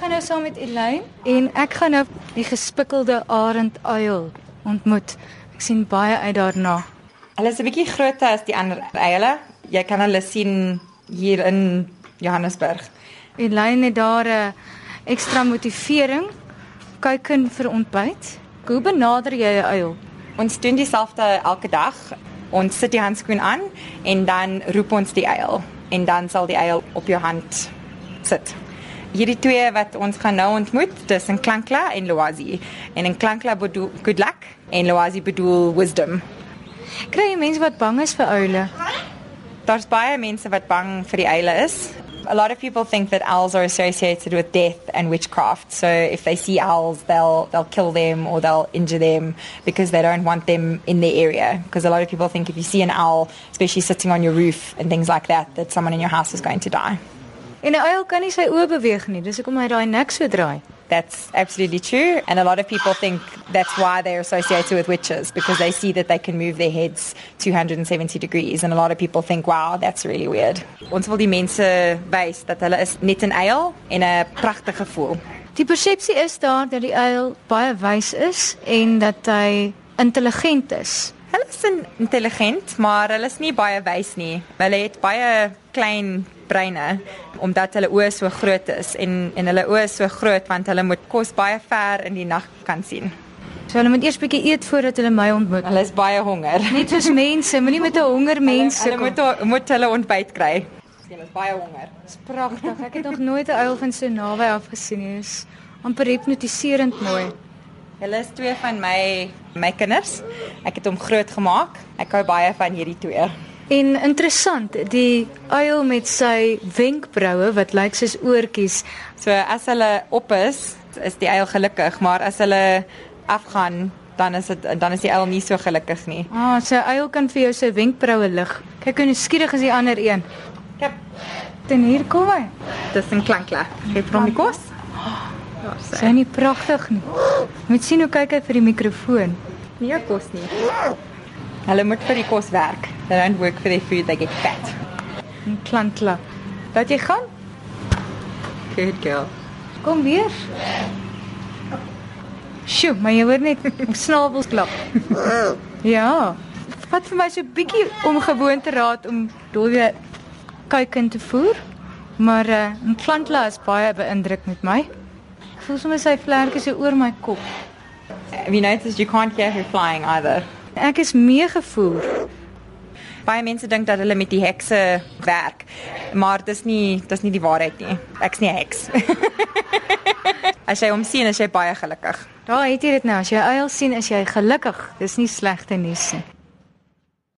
gaan nou saam met Elaine en ek gaan nou die gespikkelde arenduil ontmoet. Ek sien baie uit daarna. Hulle is 'n bietjie groter as die ander eile. Jy kan hulle sien hier in Johannesburg. Elaine het daar 'n ekstra motivering kuiken vir ontbyt. Hoe benader jy 'n uil? Ons doen dieselfde elke dag. Ons sit die handskoen aan en dan roep ons die uil en dan sal die uil op jou hand sit. Hierdie twee wat ons gaan nou ontmoet, dis 'n Klankla en Loazi. En 'n Klankla bedoel good luck en Loazi bedoel wisdom. Kry jy mense wat bang is vir uile? Daar's baie mense wat bang vir die uile is. A lot of people think that owls are associated with death and witchcraft. So if they see owls, they'll they'll kill them or they'll injure them because they don't want them in their area. Because a lot of people think if you see an owl, especially sitting on your roof and things like that, that someone in your house is going to die. En 'n uil kan nie sy oë beweeg nie. Dis hoekom hy daai nek so draai. That's absolutely true. And a lot of people think that's why they're associated with witches because they see that they can move their heads 270 degrees. And a lot of people think, wow, that's really weird. Ons wil die mense wys dat hulle is net 'n uil en 'n pragtige gevoel. Die persepsie is daar dat die uil baie wys is en dat hy intelligent is. Hulle is intelligent, maar hulle is nie baie wys nie. Hulle het baie klein breine omdat hulle oë so groot is en en hulle oë is so groot want hulle moet kos baie ver in die nag kan sien. So hulle moet eers bietjie eet voordat hulle my ontmoet. Hulle is baie honger. Net soos mense, moenie met 'n honger mens Hulle, hulle moet moet hulle ontbyt kry. Hulle is baie honger. Dis pragtig. Ek het nog nooit 'n uil van so naby af gesien nie. Dis amper hipnotiserend mooi. Hulle is twee van my my kinders. Ek het hom groot gemaak. Ek hou baie van hierdie twee. En interessant, die uil met sy wenkbroue wat lyk soos oortjies. So as hulle op is, is die uil gelukkig, maar as hulle afgaan, dan is dit dan is die uil nie so gelukkig nie. Ah, sy uil kan vir jou sy wenkbroue lig. Kyk hoe nuuskierig is die ander een. Kyk, En hier kom hy. dis 'n klankla. Vir hom die kos. Ja, Sy is nie pragtig nie. Moet sien hoe kyk hy vir die mikrofoon. nie kos nie. Hulle moet vir die kos werk. They don't work for their food, they get fat. Klantla. Laat jy gaan. Good girl. Kom weer. Sjoe, maar jy hoor net snavels klap. Ja. Wat vir my so bietjie ongewoon te raad om dooie kuiken te voer. Maar uh, 'n klantla is baie beïndruk met my. Ek voel sommer sy vlerke so oor my kop. Have you noticed you can't hear her flying either? Ek is meegevoer. Baie mense dink dat hulle met die hekse werk, maar dis nie dis nie die waarheid nie. Ek's nie 'n heks. as jy hom sien, is jy baie gelukkig. Daar het jy dit nou. As jy uil sien, is jy gelukkig. Dis nie slegte nuus nie.